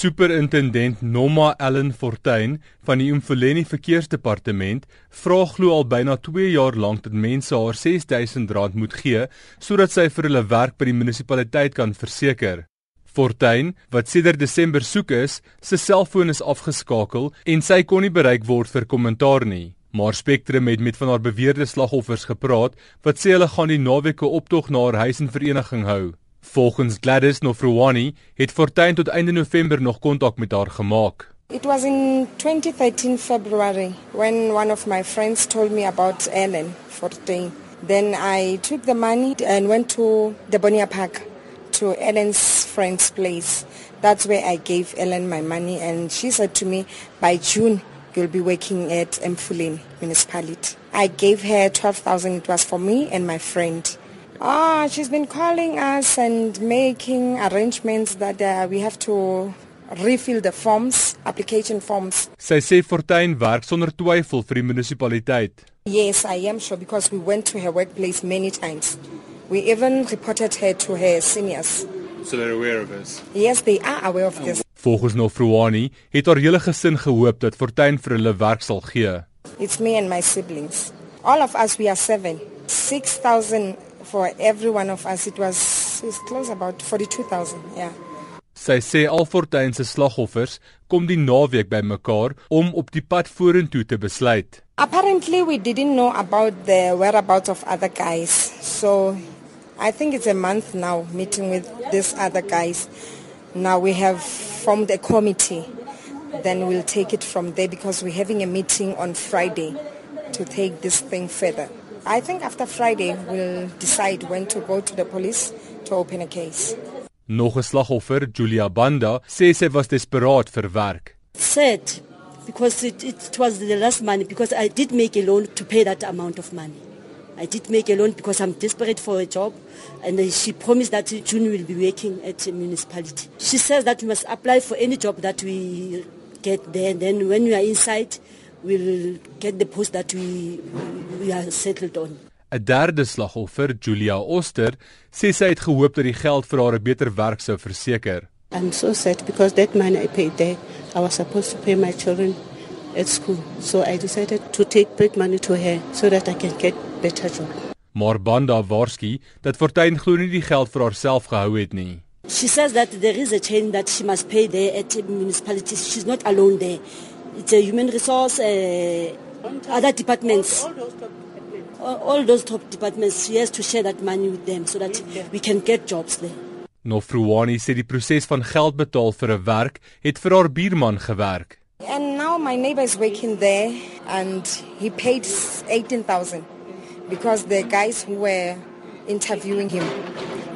Superintendent Noma Ellen Fortuin van die Umfuleni Verkeersdepartement vra glo al byna 2 jaar lank dat mense haar R6000 moet gee sodat sy vir hulle werk by die munisipaliteit kan verseker. Fortuin, wat sedert Desember soek is, se selfoon is afgeskakel en sy kon nie bereik word vir kommentaar nie. Maar Spectrum het met van haar beweerde slagoffers gepraat wat sê hulle gaan die naweek 'n optog na haar huis en vereniging hou. Volgens Gladys Nofruwani het Fortuin tot einde November nog kontak met haar gemaak. It was in 2013 February when one of my friends told me about Ellen Fortuin. Then I took the money and went to the Bonia Park to Ellen's friend's place. That's where I gave Ellen my money and she said to me by June you'll be working at Mfulin municipality. I gave her 12,000 it was for me and my friend. Ah, she's been calling us and making arrangements that uh, we have to refill the forms, application forms. Sy sê Fortuin werk sonder twyfel vir die munisipaliteit. Yes, I am sure because we went to her workplace many times. We even reported her to her seniors. So they're aware of this. Yes, they are aware of this. Volgens Nofruani het haar hele gesin gehoop dat Fortuin vir hulle werk sal gee. It's me and my siblings. All of us we are 7. 6000 for every one of us it was it's close about 42000 yeah Sy sê Alfortuin se slagoffers kom die naweek bymekaar om op die pad vorentoe te besluit. Apparently we didn't know about the whereabouts of other guys. So I think it's a month now meeting with these other guys. Now we have formed a committee. Then we'll take it from there because we're having a meeting on Friday to take this thing further. I think after Friday we'll decide when to go to the police to open a case. Nog 'n slagoffer, Julia Banda, sê sy was desperaat vir werk. Sad because it, it was the last money because I did make a loan to pay that amount of money. I did make a loan because I'm desperate for a job and she promised that June will be working at a municipality. She says that we must apply for any job that we get there and then when we are inside we'll get the post that we we are settled on. 'n Derde slagoffer, Julia Oster, sê sy het gehoop dat die geld vir haar 'n beter werk sou verseker. I'm so sad because that money I paid there, I was supposed to pay my children at school. So I decided to take back money to her so that I can get better job. Maar Banda waarsku dat Fortuin glo nie die geld vir haarself gehou het nie. She says that there is a chain that she must pay there at municipalities. She's not alone there. It's a human resource, uh, other departments. All those, departments. all those top departments, she has to share that money with them so that we can get jobs there. Nofruwani sê die proses van geld betaal vir 'n werk het vir haar buurman gewerk. And now my neighbor is working there and he paid 18000 because the guys who were interviewing him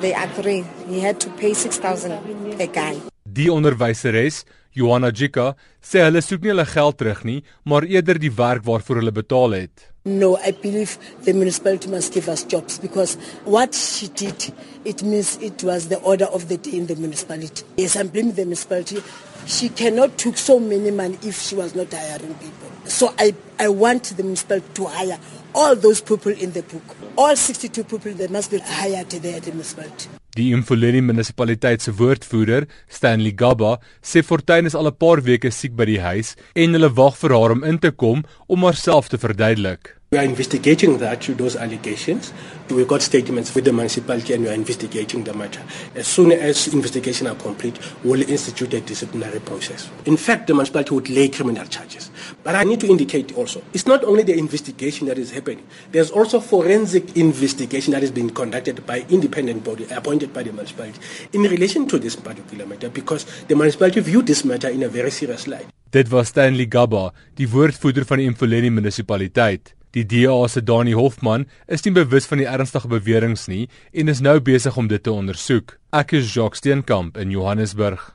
they agree he had to pay 6000 a guy. Die onderwyseres Johanna Jika sê hulle soek nie hulle geld terug nie, maar eerder die werk waarvoor hulle betaal het. No, I believe the municipality must give us jobs because what she did, it means it was the order of the day in the municipality. Yes, I'm blaming the municipality. She cannot took so many money if she was not hiring people. So I, I want the municipality to hire all those people in the book. All 62 people that must be hired there at the municipality. Die Imfoleni munisipaliteit se woordvoerder, Stanley Gaba, sê Fortuin is al 'n paar weke siek by die huis en hulle wag vir haar om in te kom om haarself te verduidelik. We are investigating that to those allegations. We got statements with the municipality and we are investigating the matter. As soon as investigation are complete, we'll institute a disciplinary process. In fact, the municipality would lay criminal charges. But I need to indicate also, it's not only the investigation that is happening. There's also forensic investigation that is being conducted by independent body appointed by the municipality in relation to this particular matter because the municipality viewed this matter in a very serious light. Dit was Stanley Gaba, die woordvoerder van die Imfoleni munisipaliteit. Die DA se Dani Hofman is nie bewus van die ernstige beweringe nie en is nou besig om dit te ondersoek. Ek is Jacques Steenkamp in Johannesburg.